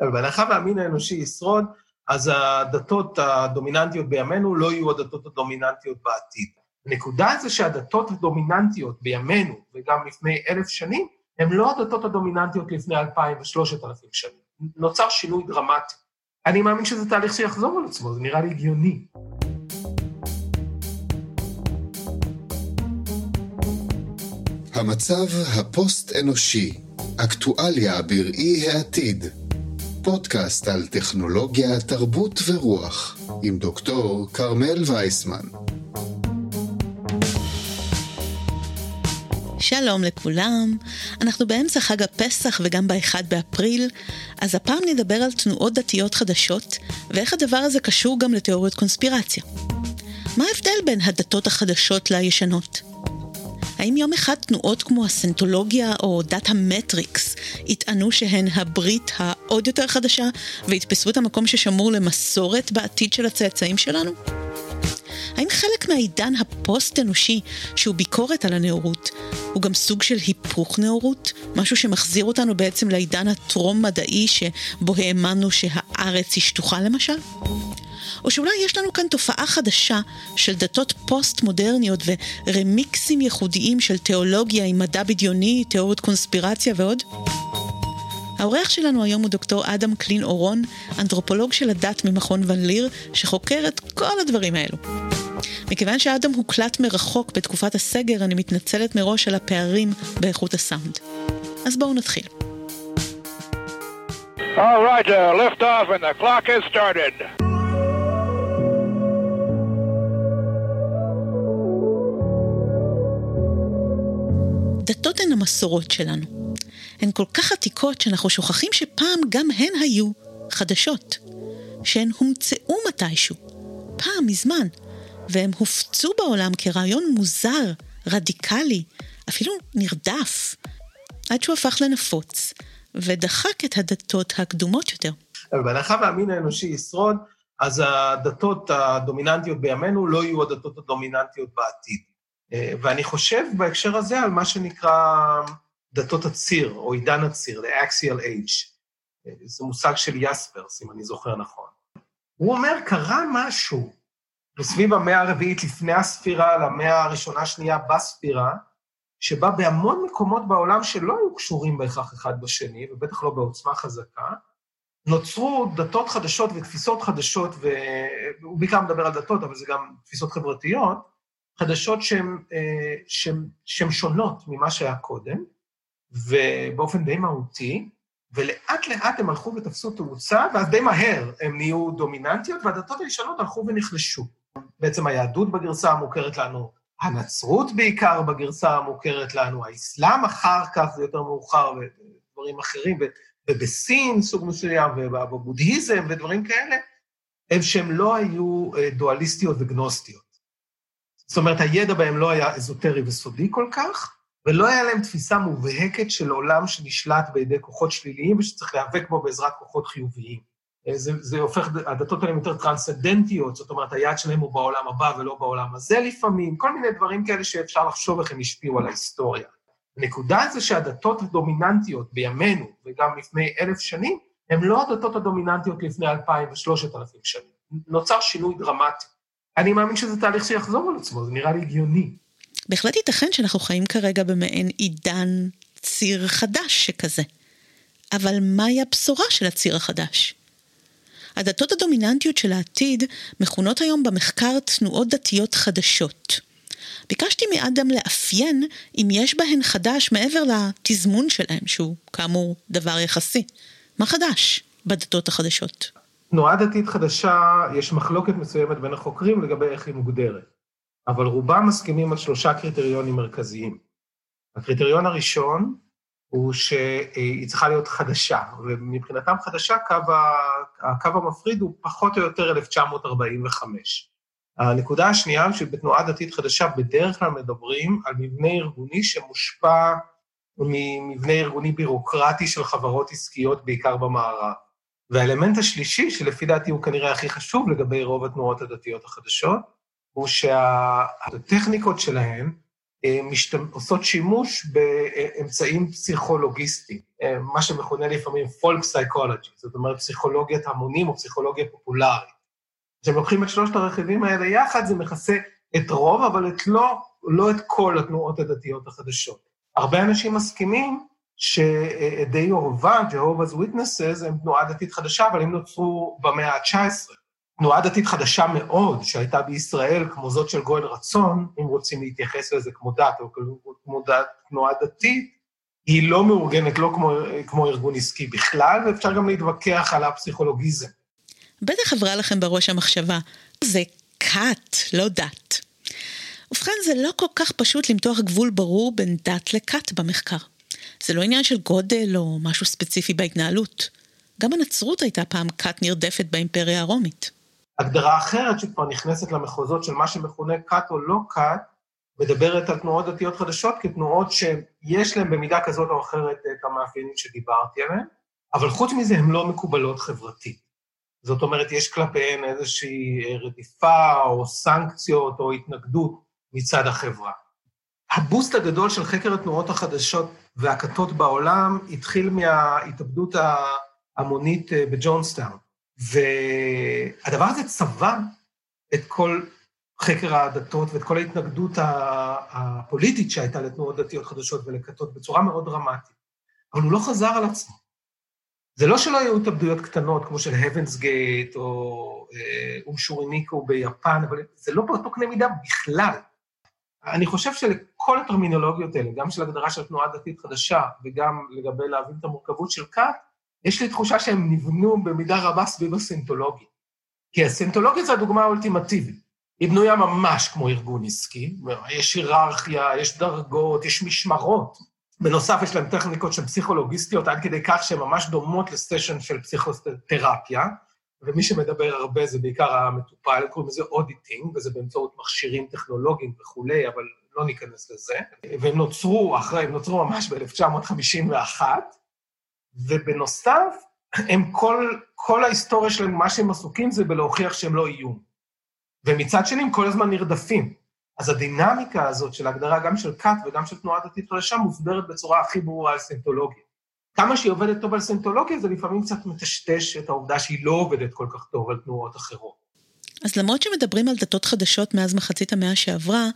אבל בהנחה והמין האנושי ישרוד, אז הדתות הדומיננטיות בימינו לא יהיו הדתות הדומיננטיות בעתיד. הנקודה זה שהדתות הדומיננטיות בימינו, וגם לפני אלף שנים, הן לא הדתות הדומיננטיות לפני אלפיים ושלושת אלפים שנים. נוצר שינוי דרמטי. אני מאמין שזה תהליך שיחזור על עצמו, זה נראה לי הגיוני. המצב הפוסט-אנושי, אקטואליה בראי העתיד. פודקאסט על טכנולוגיה, תרבות ורוח, עם דוקטור כרמל וייסמן. שלום לכולם, אנחנו באמצע חג הפסח וגם ב-1 באפריל, אז הפעם נדבר על תנועות דתיות חדשות, ואיך הדבר הזה קשור גם לתיאוריות קונספירציה. מה ההבדל בין הדתות החדשות לישנות? האם יום אחד תנועות כמו הסנטולוגיה או דת המטריקס יטענו שהן הברית העוד יותר חדשה ויתפסו את המקום ששמור למסורת בעתיד של הצאצאים שלנו? האם חלק מהעידן הפוסט-אנושי, שהוא ביקורת על הנאורות, הוא גם סוג של היפוך נאורות? משהו שמחזיר אותנו בעצם לעידן הטרום-מדעי שבו האמנו שהארץ היא שטוחה למשל? או שאולי יש לנו כאן תופעה חדשה של דתות פוסט-מודרניות ורמיקסים ייחודיים של תיאולוגיה עם מדע בדיוני, תיאוריות קונספירציה ועוד? האורח שלנו היום הוא דוקטור אדם קלין אורון, אנתרופולוג של הדת ממכון ון ליר, שחוקר את כל הדברים האלו. מכיוון שאדם הוקלט מרחוק בתקופת הסגר, אני מתנצלת מראש על הפערים באיכות הסאונד. אז בואו נתחיל. All right, uh, lift off and the clock has started. דתות הן המסורות שלנו. הן כל כך עתיקות שאנחנו שוכחים שפעם גם הן היו חדשות. שהן הומצאו מתישהו, פעם, מזמן, והם הופצו בעולם כרעיון מוזר, רדיקלי, אפילו נרדף, עד שהוא הפך לנפוץ, ודחק את הדתות הקדומות יותר. בהנחה והמין האנושי ישרוד, אז הדתות הדומיננטיות בימינו לא יהיו הדתות הדומיננטיות בעתיד. אה, ואני חושב בהקשר הזה על מה שנקרא דתות הציר, או עידן הציר, the axial age. אה, זה מושג של יספרס, אם אני זוכר נכון. הוא אומר, קרה משהו בסביב המאה הרביעית לפני הספירה, למאה הראשונה-שנייה בספירה, שבה בהמון מקומות בעולם שלא היו קשורים בהכרח אחד בשני, ובטח לא בעוצמה חזקה, נוצרו דתות חדשות ותפיסות חדשות, והוא בעיקר מדבר על דתות, אבל זה גם תפיסות חברתיות, חדשות שהן שונות ממה שהיה קודם, ובאופן די מהותי, ולאט לאט הם הלכו ותפסו תאוצה, ואז די מהר הם נהיו דומיננטיות, והדתות הישנות הלכו ונחלשו. בעצם היהדות בגרסה המוכרת לנו, הנצרות בעיקר בגרסה המוכרת לנו, האסלאם אחר כך, זה יותר מאוחר, ודברים אחרים, ובסין סוג מסוים, ובבודהיזם ודברים כאלה, הם שהם לא היו אה, דואליסטיות וגנוסטיות. זאת אומרת, הידע בהם לא היה אזוטרי וסודי כל כך, ולא היה להם תפיסה מובהקת של עולם שנשלט בידי כוחות שליליים ושצריך להיאבק בו בעזרת כוחות חיוביים. זה, זה הופך, הדתות האלה יותר טרנסצדנטיות, זאת אומרת, היעד שלהם הוא בעולם הבא ולא בעולם הזה לפעמים, כל מיני דברים כאלה שאפשר לחשוב איך הם השפיעו על ההיסטוריה. הנקודה זה שהדתות הדומיננטיות בימינו, וגם לפני אלף שנים, הן לא הדתות הדומיננטיות לפני אלפיים ושלושת אלפים שנים. נוצר שינוי דרמטי. אני מאמין שזה תהליך שיחזור על עצמו, זה נראה לי הגיוני. בהחלט ייתכן שאנחנו חיים כרגע במעין עידן ציר חדש שכזה. אבל מהי הבשורה של הציר החדש? הדתות הדומיננטיות של העתיד מכונות היום במחקר תנועות דתיות חדשות. ביקשתי מאדם לאפיין אם יש בהן חדש מעבר לתזמון שלהם, שהוא כאמור דבר יחסי. מה חדש בדתות החדשות? תנועה דתית חדשה, יש מחלוקת מסוימת בין החוקרים לגבי איך היא מוגדרת, אבל רובם מסכימים על שלושה קריטריונים מרכזיים. הקריטריון הראשון הוא שהיא צריכה להיות חדשה, ומבחינתם חדשה, קו, ה... הקו המפריד הוא פחות או יותר 1945. הנקודה השנייה, שבתנועה דתית חדשה בדרך כלל מדברים על מבנה ארגוני שמושפע ממבנה ארגוני בירוקרטי של חברות עסקיות, בעיקר במערב. והאלמנט השלישי, שלפי דעתי הוא כנראה הכי חשוב לגבי רוב התנועות הדתיות החדשות, הוא שהטכניקות שלהן משת... עושות שימוש באמצעים פסיכולוגיסטיים, מה שמכונה לפעמים פולק סייקולוגי, זאת אומרת פסיכולוגיית המונים או פסיכולוגיה פופולרית. כשהם לוקחים את שלושת הרכיבים האלה יחד, זה מכסה את רוב, אבל את לא, לא את כל התנועות הדתיות החדשות. הרבה אנשים מסכימים שדי יהובה, Jehovah's Witnesses, הם תנועה דתית חדשה, אבל הם נוצרו במאה ה-19. תנועה דתית חדשה מאוד שהייתה בישראל, כמו זאת של גואל רצון, אם רוצים להתייחס לזה כמו דת או כמו דת, תנועה דתית, היא לא מאורגנת, לא כמו, כמו ארגון עסקי בכלל, ואפשר גם להתווכח על הפסיכולוגיזם. בטח עברה לכם בראש המחשבה, זה כת, לא דת. ובכן, זה לא כל כך פשוט למתוח גבול ברור בין דת לכת במחקר. זה לא עניין של גודל או משהו ספציפי בהתנהלות. גם הנצרות הייתה פעם כת נרדפת באימפריה הרומית. הגדרה אחרת שכבר נכנסת למחוזות של מה שמכונה כת או לא כת, מדברת על תנועות דתיות חדשות כתנועות שיש להן במידה כזאת או אחרת את המאפיינים שדיברתי עליהן, אבל חוץ מזה הן לא מקובלות חברתית. זאת אומרת, יש כלפיהן איזושהי רדיפה או סנקציות או התנגדות מצד החברה. הבוסט הגדול של חקר התנועות החדשות והכתות בעולם התחיל מההתאבדות ההמונית אה, בג'ונסטאון. והדבר הזה צבע את כל חקר הדתות ואת כל ההתנגדות הפוליטית שהייתה לתנועות דתיות חדשות ולכתות בצורה מאוד דרמטית. אבל הוא לא חזר על עצמו. זה לא שלא היו התאבדויות קטנות, כמו של Heaven's Gate או אה, אומשוריניקו ביפן, אבל זה לא באותו קנה מידה בכלל. אני חושב שלכל הטרמינולוגיות האלה, גם של הגדרה של תנועה דתית חדשה, וגם לגבי להבין את המורכבות של כת, יש לי תחושה שהם נבנו במידה רבה סביב הסינטולוגיה. כי הסינטולוגיה זו הדוגמה האולטימטיבית. היא בנויה ממש כמו ארגון עסקי, יש היררכיה, יש דרגות, יש משמרות. בנוסף, יש להם טכניקות של פסיכולוגיסטיות, עד כדי כך שהן ממש דומות לסטיישן של פסיכותרפיה, ומי שמדבר הרבה זה בעיקר המטופל, קוראים לזה אודיטינג, וזה באמצעות מכשירים טכנולוגיים וכולי, אבל לא ניכנס לזה. והם נוצרו אחרי, הם נוצרו ממש ב-1951, ובנוסף, הם כל, כל ההיסטוריה שלהם, מה שהם עסוקים זה בלהוכיח שהם לא איום. ומצד שני, הם כל הזמן נרדפים. אז הדינמיקה הזאת של ההגדרה גם של כת וגם של תנועה דתית חדשה מוסברת בצורה הכי ברורה על סינטולוגיה. כמה שהיא עובדת טוב על סינטולוגיה, זה לפעמים קצת מטשטש את העובדה שהיא לא עובדת כל כך טוב על תנועות אחרות. אז למרות שמדברים על דתות חדשות מאז מחצית המאה שעברה,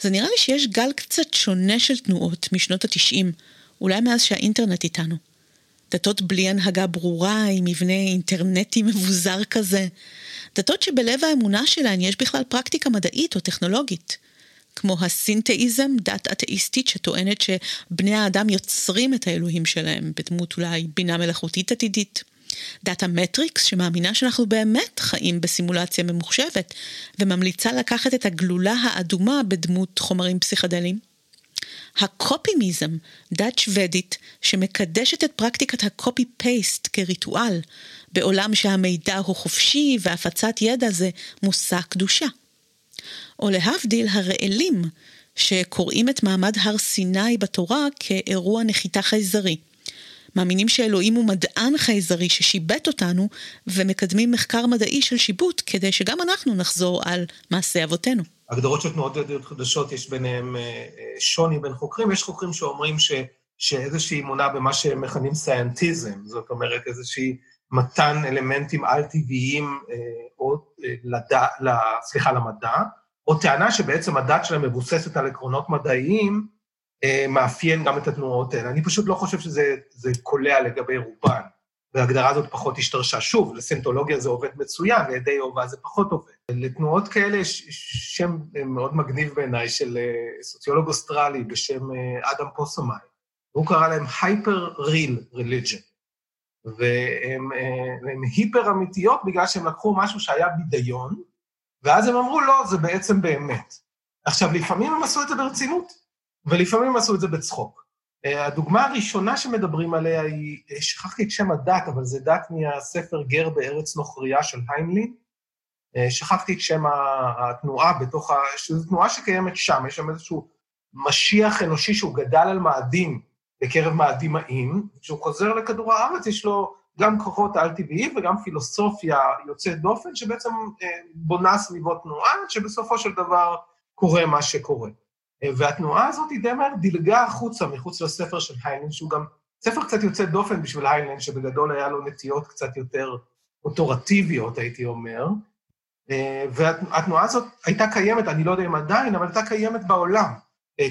זה נראה לי שיש גל קצת שונה של תנועות משנות התשעים, אולי מאז שהאינטרנט איתנו. דתות בלי הנהגה ברורה, עם מבנה אינטרנטי מבוזר כזה. דתות שבלב האמונה שלהן יש בכלל פרקטיקה מדעית או טכנולוגית. כמו הסינתאיזם, דת אתאיסטית שטוענת שבני האדם יוצרים את האלוהים שלהם בדמות אולי בינה מלאכותית עתידית. דת המטריקס, שמאמינה שאנחנו באמת חיים בסימולציה ממוחשבת, וממליצה לקחת את הגלולה האדומה בדמות חומרים פסיכדליים. הקופימיזם, דת שוודית, שמקדשת את פרקטיקת הקופי-פייסט כריטואל, בעולם שהמידע הוא חופשי והפצת ידע זה מושא קדושה. או להבדיל הרעלים, שקוראים את מעמד הר סיני בתורה כאירוע נחיתה חייזרי. מאמינים שאלוהים הוא מדען חייזרי ששיבט אותנו, ומקדמים מחקר מדעי של שיבוט כדי שגם אנחנו נחזור על מעשי אבותינו. הגדרות של תנועות דתיות חדשות, יש ביניהם אה, אה, שוני בין חוקרים. יש חוקרים שאומרים ש, שאיזושהי אמונה במה שהם מכנים סיינטיזם, זאת אומרת איזושהי מתן אלמנטים על-טבעיים אה, או לדע, סליחה, למדע, או טענה שבעצם הדת שלהם מבוססת על עקרונות מדעיים, מאפיין גם את התנועות האלה. אני פשוט לא חושב שזה קולע לגבי רובן. וההגדרה הזאת פחות השתרשה. שוב, לסנטולוגיה זה עובד מצוין, לידי אהובה זה פחות עובד. לתנועות כאלה יש שם מאוד מגניב בעיניי של אה, סוציולוג אוסטרלי בשם אה, אדם פוסומאי. הוא קרא להם Hyper Real Religion. והן אה, היפר אמיתיות בגלל שהם לקחו משהו שהיה בידיון, ואז הם אמרו, לא, זה בעצם באמת. עכשיו, לפעמים הם עשו את זה ברצינות, ולפעמים הם עשו את זה בצחוק. אה, הדוגמה הראשונה שמדברים עליה היא, אה, שכחתי את שם הדת, אבל זה דת מהספר גר בארץ נוכריה של היימלין. אה, שכחתי את שם התנועה בתוך ה... שזו תנועה שקיימת שם, יש שם איזשהו משיח אנושי שהוא גדל על מאדים בקרב מאדימאים, כשהוא חוזר לכדור הארץ יש לו גם כוחות על-טבעיים וגם פילוסופיה יוצאת דופן, שבעצם בונה סביבו תנועה, שבסופו של דבר קורה מה שקורה. והתנועה הזאת היא די מהר דילגה החוצה, מחוץ לספר של היינלין, שהוא גם ספר קצת יוצא דופן בשביל היינלין, שבגדול היה לו נטיות קצת יותר אוטורטיביות, הייתי אומר. והתנועה הזאת הייתה קיימת, אני לא יודע אם עדיין, אבל הייתה קיימת בעולם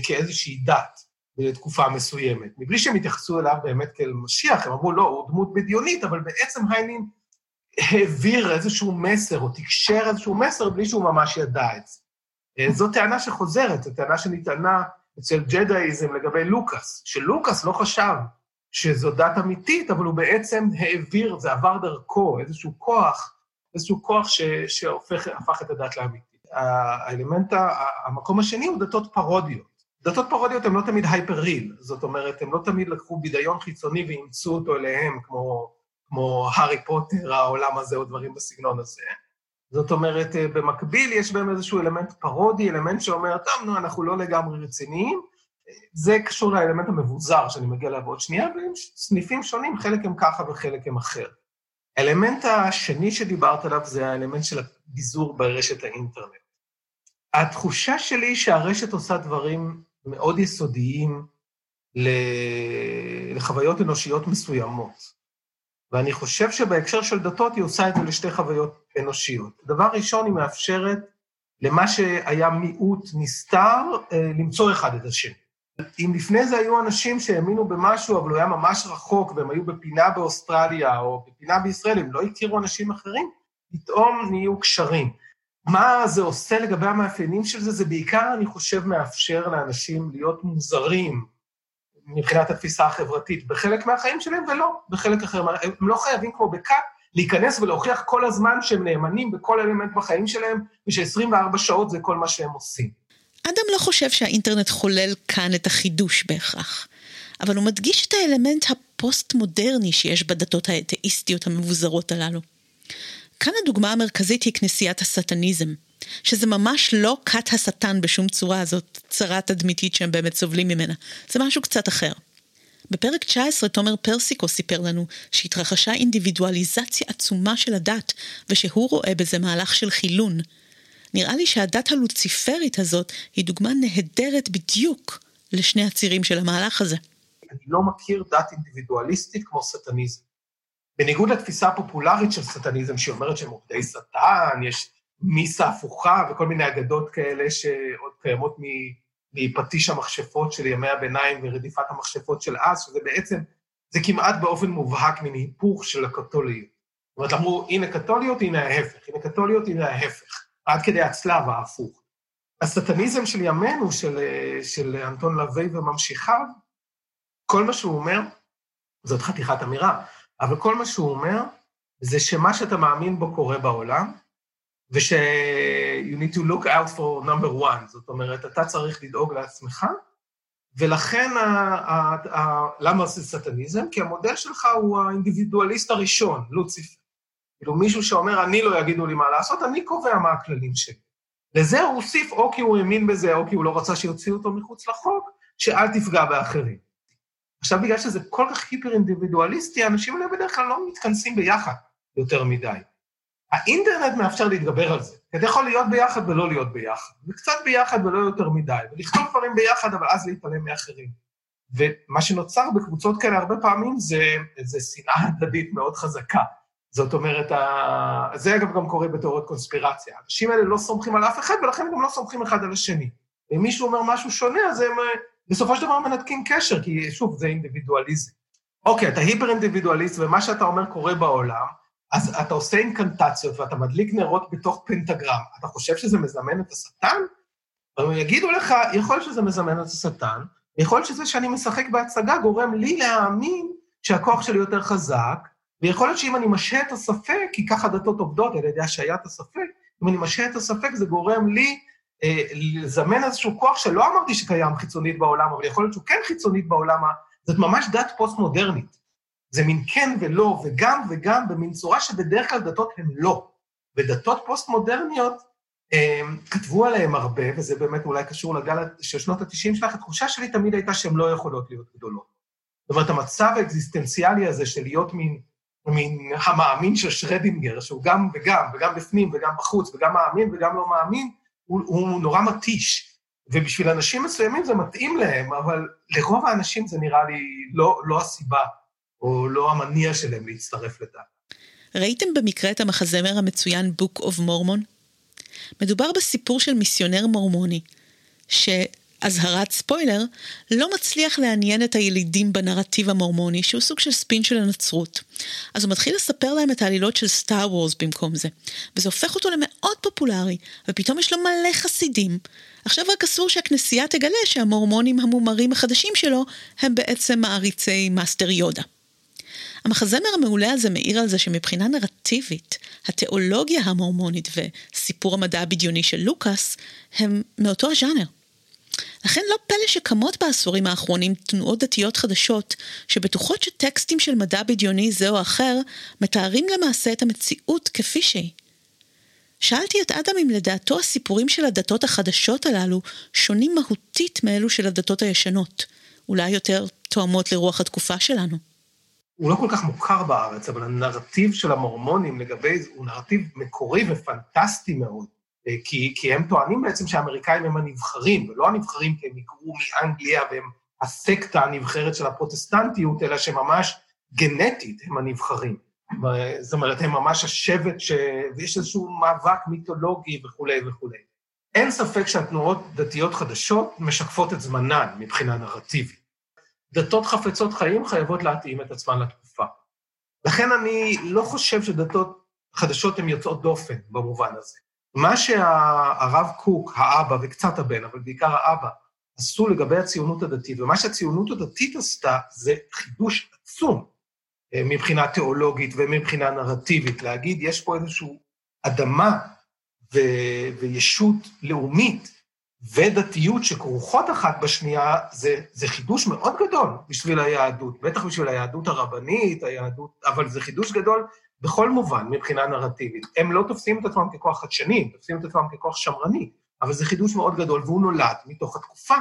כאיזושהי דת בתקופה מסוימת. מבלי שהם התייחסו אליו באמת כאל משיח, הם אמרו, לא, הוא דמות בדיונית, אבל בעצם היינלין העביר איזשהו מסר, או תקשר איזשהו מסר, בלי שהוא ממש ידע את זה. אה, זו טענה שחוזרת, זו טענה שנטענה אצל ג'דאיזם לגבי לוקאס, שלוקאס לא חשב שזו דת אמיתית, אבל הוא בעצם העביר, זה עבר דרכו, איזשהו כוח, איזשהו כוח ש, שהפך את הדת לאמיתית. האלמנט, המקום השני הוא דתות פרודיות. דתות פרודיות הן לא תמיד hyper real, זאת אומרת, הן לא תמיד לקחו בידיון חיצוני ואימצו אותו אליהם, כמו, כמו הארי פוטר, העולם הזה, או דברים בסגנון הזה. זאת אומרת, אה, במקביל יש בהם איזשהו אלמנט פרודי, אלמנט שאומר, טוב, נו, אנחנו לא לגמרי רציניים. זה קשור לאלמנט המבוזר שאני מגיע אליו עוד שנייה, והם סניפים שונים, חלק הם ככה וחלק הם אחר. האלמנט השני שדיברת עליו זה האלמנט של הביזור ברשת האינטרנט. התחושה שלי שהרשת עושה דברים מאוד יסודיים לחוויות אנושיות מסוימות. ואני חושב שבהקשר של דתות היא עושה את זה לשתי חוויות אנושיות. דבר ראשון, היא מאפשרת למה שהיה מיעוט נסתר, אה, למצוא אחד את השני. אם לפני זה היו אנשים שהאמינו במשהו, אבל הוא היה ממש רחוק, והם היו בפינה באוסטרליה או בפינה בישראל, הם לא הכירו אנשים אחרים, פתאום נהיו קשרים. מה זה עושה לגבי המאפיינים של זה? זה בעיקר, אני חושב, מאפשר לאנשים להיות מוזרים, מבחינת התפיסה החברתית בחלק מהחיים שלהם, ולא בחלק אחר. הם לא חייבים כמו בכת להיכנס ולהוכיח כל הזמן שהם נאמנים בכל אלמנט בחיים שלהם, וש-24 שעות זה כל מה שהם עושים. אדם לא חושב שהאינטרנט חולל כאן את החידוש בהכרח, אבל הוא מדגיש את האלמנט הפוסט-מודרני שיש בדתות האתאיסטיות המבוזרות הללו. כאן הדוגמה המרכזית היא כנסיית הסטניזם, שזה ממש לא כת השטן בשום צורה, זאת צרה תדמיתית שהם באמת סובלים ממנה. זה משהו קצת אחר. בפרק 19 תומר פרסיקו סיפר לנו שהתרחשה אינדיבידואליזציה עצומה של הדת, ושהוא רואה בזה מהלך של חילון. נראה לי שהדת הלוציפרית הזאת היא דוגמה נהדרת בדיוק לשני הצירים של המהלך הזה. אני לא מכיר דת אינדיבידואליסטית כמו סטניזם. בניגוד לתפיסה הפופולרית של סטניזם, שאומרת שהם עובדי שטן, יש מיסה הפוכה וכל מיני אגדות כאלה שעוד קיימות מפטיש המכשפות של ימי הביניים ורדיפת המכשפות של אז, שזה בעצם, זה כמעט באופן מובהק מן היפוך של הקתוליות. זאת אומרת, אמרו, הנה קתוליות, הנה ההפך, הנה קתוליות, הנה ההפך, עד כדי הצלב ההפוך. הסטניזם של ימינו, של, של אנטון לביא וממשיכיו, כל מה שהוא אומר, זאת חתיכת אמירה, אבל כל מה שהוא אומר, זה שמה שאתה מאמין בו קורה בעולם, וש- you need to look out for number one, זאת אומרת, אתה צריך לדאוג לעצמך, ולכן, ה- ה- ה- למה זה סטניזם? כי המודל שלך הוא האינדיבידואליסט הראשון, לוציפר. כאילו מישהו שאומר, אני לא יגידו לי מה לעשות, אני קובע מה הכללים שלי. לזה הוא הוסיף, או כי הוא האמין בזה, או כי הוא לא רצה שיוציאו אותו מחוץ לחוק, שאל תפגע באחרים. עכשיו, בגלל שזה כל כך היפר אינדיבידואליסטי, האנשים האלה בדרך כלל לא מתכנסים ביחד יותר מדי. האינטרנט מאפשר להתגבר על זה. אתה יכול להיות ביחד ולא להיות ביחד, וקצת ביחד ולא יותר מדי, ולכתוב דברים ביחד, אבל אז להתעלם מאחרים. ומה שנוצר בקבוצות כאלה הרבה פעמים זה, זה שנאה הדדית מאוד חזקה. זאת אומרת, ה... זה אגב גם קורה בתיאוריות קונספירציה. האנשים האלה לא סומכים על אף אחד, ולכן גם לא סומכים אחד על השני. אם מישהו אומר משהו שונה, אז הם בסופו של דבר מנתקים קשר, כי שוב, זה אינדיבידואליזם. אוקיי, אתה היפר אינדיבידואליסט, ומה שאתה אומר קורה בעולם, אז אתה עושה אינקנטציות ואתה מדליק נרות בתוך פנטגרם, אתה חושב שזה מזמן את השטן? הם יגידו לך, יכול להיות שזה מזמן את השטן, יכול להיות שזה שאני משחק בהצגה גורם לי להאמין שהכוח שלי יותר חזק, ויכול להיות שאם אני משהה את הספק, כי ככה דתות עובדות על ידי השהיית הספק, אם אני משהה את הספק זה גורם לי לזמן איזשהו כוח שלא אמרתי שקיים חיצונית בעולם, אבל יכול להיות שהוא כן חיצונית בעולם, זאת ממש דת פוסט-מודרנית. זה מין כן ולא, וגם וגם, במין צורה שבדרך כלל דתות הן לא. ודתות פוסט-מודרניות, הם, כתבו עליהן הרבה, וזה באמת אולי קשור לגל של שנות ה-90 שלך, התחושה שלי תמיד הייתה שהן לא יכולות להיות גדולות. זאת אומרת, המצב האקזיסטנציאלי הזה של להיות מין, מין המאמין של שרדינגר, שהוא גם וגם, וגם בפנים וגם בחוץ, וגם מאמין וגם לא מאמין, הוא, הוא נורא מתיש. ובשביל אנשים מסוימים זה מתאים להם, אבל לרוב האנשים זה נראה לי לא, לא הסיבה, או לא המניע שלהם להצטרף לדת. ראיתם במקרה את המחזמר המצוין Book of Mormon? מדובר בסיפור של מיסיונר מורמוני, ש... אזהרת ספוילר, לא מצליח לעניין את הילידים בנרטיב המורמוני, שהוא סוג של ספין של הנצרות. אז הוא מתחיל לספר להם את העלילות של סטאר וורס במקום זה. וזה הופך אותו למאוד פופולרי, ופתאום יש לו מלא חסידים. עכשיו רק אסור שהכנסייה תגלה שהמורמונים המומרים החדשים שלו הם בעצם מעריצי מאסטר יודה. המחזמר המעולה הזה מעיר על זה שמבחינה נרטיבית, התיאולוגיה המורמונית וסיפור המדע הבדיוני של לוקאס הם מאותו הז'אנר. לכן לא פלא שקמות בעשורים האחרונים תנועות דתיות חדשות, שבטוחות שטקסטים של מדע בדיוני זה או אחר, מתארים למעשה את המציאות כפי שהיא. שאלתי את אדם אם לדעתו הסיפורים של הדתות החדשות הללו שונים מהותית מאלו של הדתות הישנות, אולי יותר תואמות לרוח התקופה שלנו. הוא לא כל כך מוכר בארץ, אבל הנרטיב של המורמונים לגבי זה הוא נרטיב מקורי ופנטסטי מאוד. אה, כי, כי הם טוענים בעצם שהאמריקאים הם הנבחרים, ולא הנבחרים כי הם היגרו מאנגליה והם הסקטה הנבחרת של הפרוטסטנטיות, אלא שממש גנטית הם הנבחרים. זאת אומרת, הם ממש השבט ש... ויש איזשהו מאבק מיתולוגי וכולי וכולי. אין ספק שהתנועות דתיות חדשות משקפות את זמנן מבחינה נרטיבית. דתות חפצות חיים חייבות להתאים את עצמן לתקופה. לכן אני לא חושב שדתות חדשות הן יוצאות דופן במובן הזה. מה שהרב קוק, האבא וקצת הבן, אבל בעיקר האבא, עשו לגבי הציונות הדתית, ומה שהציונות הדתית עשתה זה חידוש עצום אה, מבחינה תיאולוגית ומבחינה נרטיבית, להגיד, יש פה איזושהי אדמה ו- וישות לאומית ודתיות שכרוכות אחת בשנייה, זה, זה חידוש מאוד גדול בשביל היהדות, בטח בשביל היהדות הרבנית, היהדות, אבל זה חידוש גדול בכל מובן מבחינה נרטיבית. הם לא תופסים את עצמם ככוח חדשני, הם תופסים את עצמם ככוח שמרני, אבל זה חידוש מאוד גדול, והוא נולד מתוך התקופה.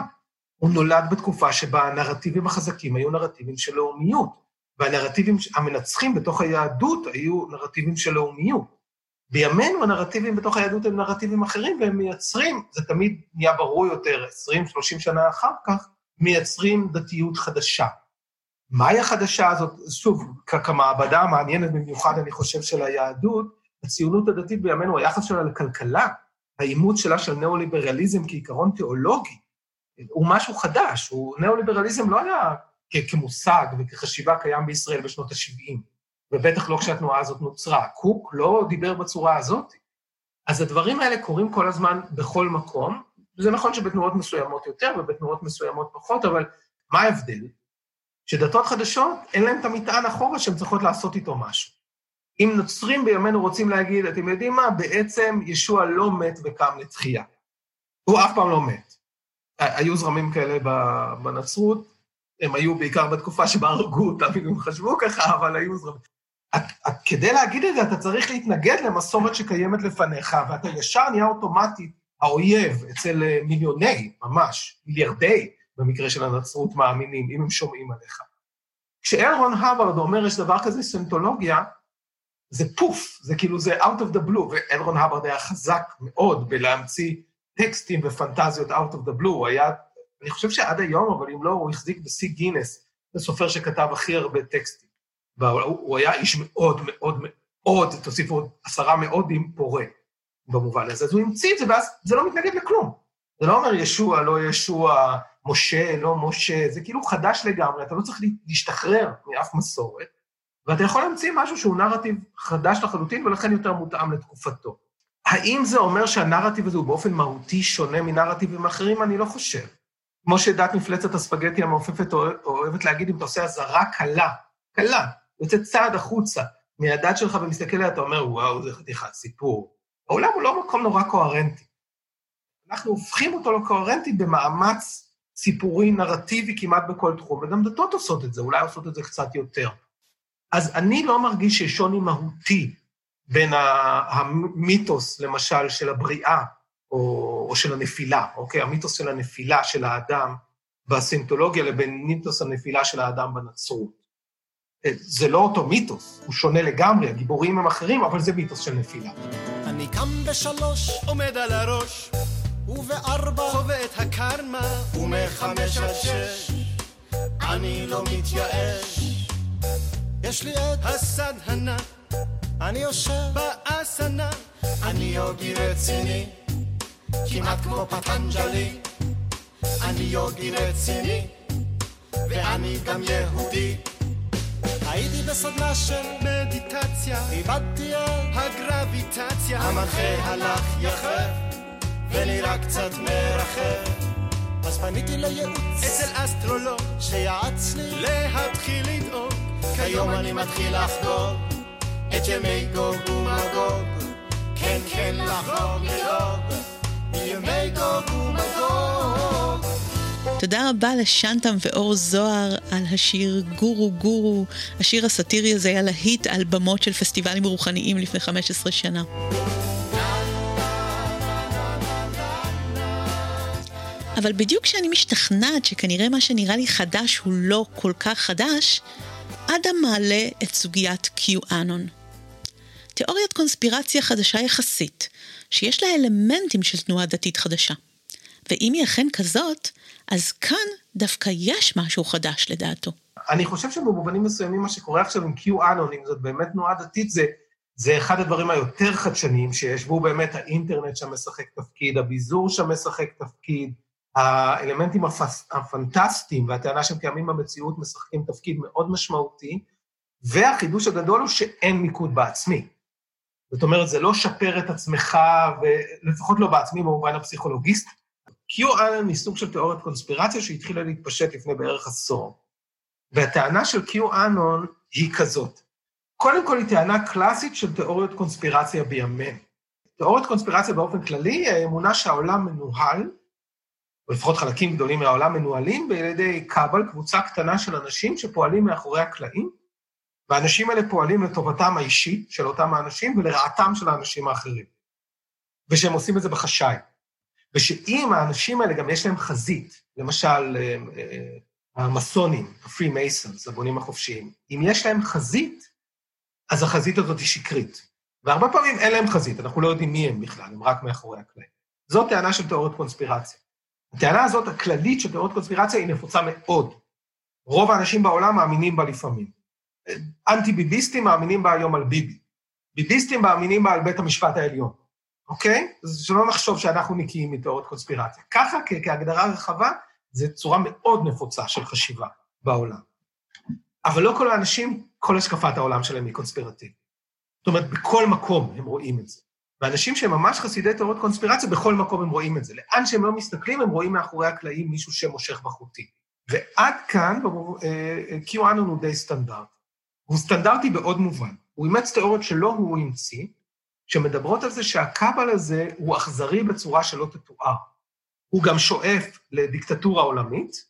הוא נולד בתקופה שבה הנרטיבים החזקים היו נרטיבים של לאומיות, והנרטיבים המנצחים בתוך היהדות היו נרטיבים של לאומיות. בימינו הנרטיבים בתוך היהדות הם נרטיבים אחרים, והם מייצרים, זה תמיד נהיה ברור יותר, 20-30 שנה אחר כך, מייצרים דתיות חדשה. מהי החדשה הזאת? שוב, כמעבדה המעניינת במיוחד, אני חושב, של היהדות, הציונות הדתית בימינו, היחס שלה לכלכלה, האימוץ שלה של ניאו-ליברליזם כעיקרון תיאולוגי, הוא משהו חדש, הוא, ניאו-ליברליזם לא היה כמושג וכחשיבה קיים בישראל בשנות ה-70, ובטח לא כשהתנועה הזאת נוצרה. קוק לא דיבר בצורה הזאת. אז הדברים האלה קורים כל הזמן בכל מקום. זה נכון שבתנועות מסוימות יותר ובתנועות מסוימות פחות, אבל מה ההבדל? שדתות חדשות, אין להן את המטען אחורה שהן צריכות לעשות איתו משהו. אם נוצרים בימינו רוצים להגיד, אתם יודעים מה, בעצם ישוע לא מת וקם לתחייה. הוא אף פעם לא מת. היו זרמים כאלה בנצרות, הם היו בעיקר בתקופה שבה הרגו אותם, אם הם חשבו ככה, אבל היו זרמים. כדי להגיד את זה, אתה צריך להתנגד למסורת שקיימת לפניך, ואתה ישר נהיה אוטומטית האויב אצל מיליוני, ממש, מיליארדי, במקרה של הנצרות, מאמינים, אם הם שומעים עליך. כשאלרון הווארד אומר יש דבר כזה סנטולוגיה, זה פוף, זה כאילו זה out of the blue, ואלרון הווארד היה חזק מאוד בלהמציא טקסטים ופנטזיות out of the blue, הוא היה, אני חושב שעד היום, אבל אם לא, הוא החזיק בשיא גינס, זה סופר שכתב הכי הרבה טקסטים. והוא היה איש מאוד מאוד מאוד, תוסיפו עוד עשרה מאודים פורה במובן הזה. אז הוא המציא את זה, ואז זה לא מתנגד לכלום. זה לא אומר ישוע, לא ישוע, משה, לא משה, זה כאילו חדש לגמרי, אתה לא צריך להשתחרר מאף מסורת, ואתה יכול להמציא משהו שהוא נרטיב חדש לחלוטין, ולכן יותר מותאם לתקופתו. האם זה אומר שהנרטיב הזה הוא באופן מהותי שונה מנרטיבים אחרים? אני לא חושב. כמו שדת מפלצת הספגטי המעופפת אוהבת להגיד, אם אתה עושה אזהרה קלה, קלה, יוצא צעד החוצה מהדת שלך ומסתכל עליה, אתה אומר, וואו, זה חתיכת סיפור. העולם הוא לא מקום נורא קוהרנטי. אנחנו הופכים אותו לקוהרנטי במאמץ סיפורי, נרטיבי כמעט בכל תחום, וגם דתות עושות את זה, אולי עושות את זה קצת יותר. אז אני לא מרגיש שיש שוני מהותי בין המיתוס, למשל, של הבריאה, או, או של הנפילה, אוקיי? המיתוס של הנפילה של האדם בסינטולוגיה לבין מיתוס הנפילה של האדם בנצרות. זה לא אותו מיתוס, הוא שונה לגמרי, הגיבורים הם אחרים, אבל זה מיתוס של נפילה. אני קם בשלוש, עומד על הראש, ובארבע חווה את הקרמה, ומחמש עד שש. אני לא מתייאש. יש לי את הסדהנה, אני יושב באסנה, אני יוגי רציני, כמעט כמו פטנג'לי. אני יוגי רציני, ואני גם יהודי. הייתי בסדנה של מדיטציה, איבדתי את הגרביטציה, המנחה הלך יחף, ונראה קצת מרחף. אז פניתי לייעוץ אצל אסטרולוג, שיעץ לי להתחיל לדאוג. כיום אני מתחיל לחגוג את ימי גוג ומגוג. כן, כן, לחגוג, לדאוג, ימי גוג ומגוג. תודה רבה לשנטם ואור זוהר על השיר גורו גורו. השיר הסאטירי הזה היה להיט על במות של פסטיבלים רוחניים לפני 15 שנה. אבל בדיוק כשאני משתכנעת שכנראה מה שנראה לי חדש הוא לא כל כך חדש, אדם מעלה את סוגיית QAnon. תיאוריית קונספירציה חדשה יחסית, שיש לה אלמנטים של תנועה דתית חדשה. ואם היא אכן כזאת, אז כאן דווקא יש משהו חדש לדעתו. אני חושב שבמובנים מסוימים מה שקורה עכשיו עם QAnon, אם זאת באמת תנועה דתית, זה, זה אחד הדברים היותר חדשניים שיש, והוא באמת האינטרנט שם משחק תפקיד, הביזור שם משחק תפקיד, האלמנטים הפס, הפנטסטיים והטענה שהם קיימים במציאות משחקים תפקיד מאוד משמעותי, והחידוש הגדול הוא שאין מיקוד בעצמי. זאת אומרת, זה לא שפר את עצמך, ולפחות לא בעצמי במובן הפסיכולוגיסט. QAnon היא סוג של תיאוריית קונספירציה שהתחילה להתפשט לפני בערך עשור. והטענה של QAnon היא כזאת. קודם כל היא טענה קלאסית של תיאוריות קונספירציה בימינו. תיאוריות קונספירציה באופן כללי היא האמונה שהעולם מנוהל או לפחות חלקים גדולים מהעולם, מנוהלים בידי קאבל, קבוצה קטנה של אנשים שפועלים מאחורי הקלעים, והאנשים האלה פועלים לטובתם האישית של אותם האנשים ולרעתם של האנשים האחרים. ושהם עושים את זה בחשאי. ושאם האנשים האלה גם יש להם חזית, למשל אה, אה, המסונים, הפרי מייסונס, הבונים החופשיים, אם יש להם חזית, אז החזית הזאת היא שקרית. והרבה פעמים אין להם חזית, אנחנו לא יודעים מי הם בכלל, הם רק מאחורי הקלעים. זאת טענה של תיאוריות קונספירציה. הטענה הזאת, הכללית של תיאוריות קונספירציה, היא נפוצה מאוד. רוב האנשים בעולם מאמינים בה לפעמים. אנטי-ביביסטים מאמינים בה היום על ביבי. ביביסטים מאמינים בה על בית המשפט העליון, אוקיי? אז שלא נחשוב שאנחנו נקיים מתיאוריות קונספירציה. ככה, כהגדרה רחבה, זו צורה מאוד נפוצה של חשיבה בעולם. אבל לא כל האנשים, כל השקפת העולם שלהם היא קונספירטיבית. זאת אומרת, בכל מקום הם רואים את זה. ואנשים שהם ממש חסידי תיאוריות קונספירציה, בכל מקום הם רואים את זה. לאן שהם לא מסתכלים, הם רואים מאחורי הקלעים מישהו שמושך בחוטים. ועד כאן, אה, QAnon הוא די סטנדרט. הוא סטנדרטי בעוד מובן. הוא אימץ תיאוריות שלא הוא המציא, שמדברות על זה שהכבל הזה הוא אכזרי בצורה שלא תתואר. הוא גם שואף לדיקטטורה עולמית,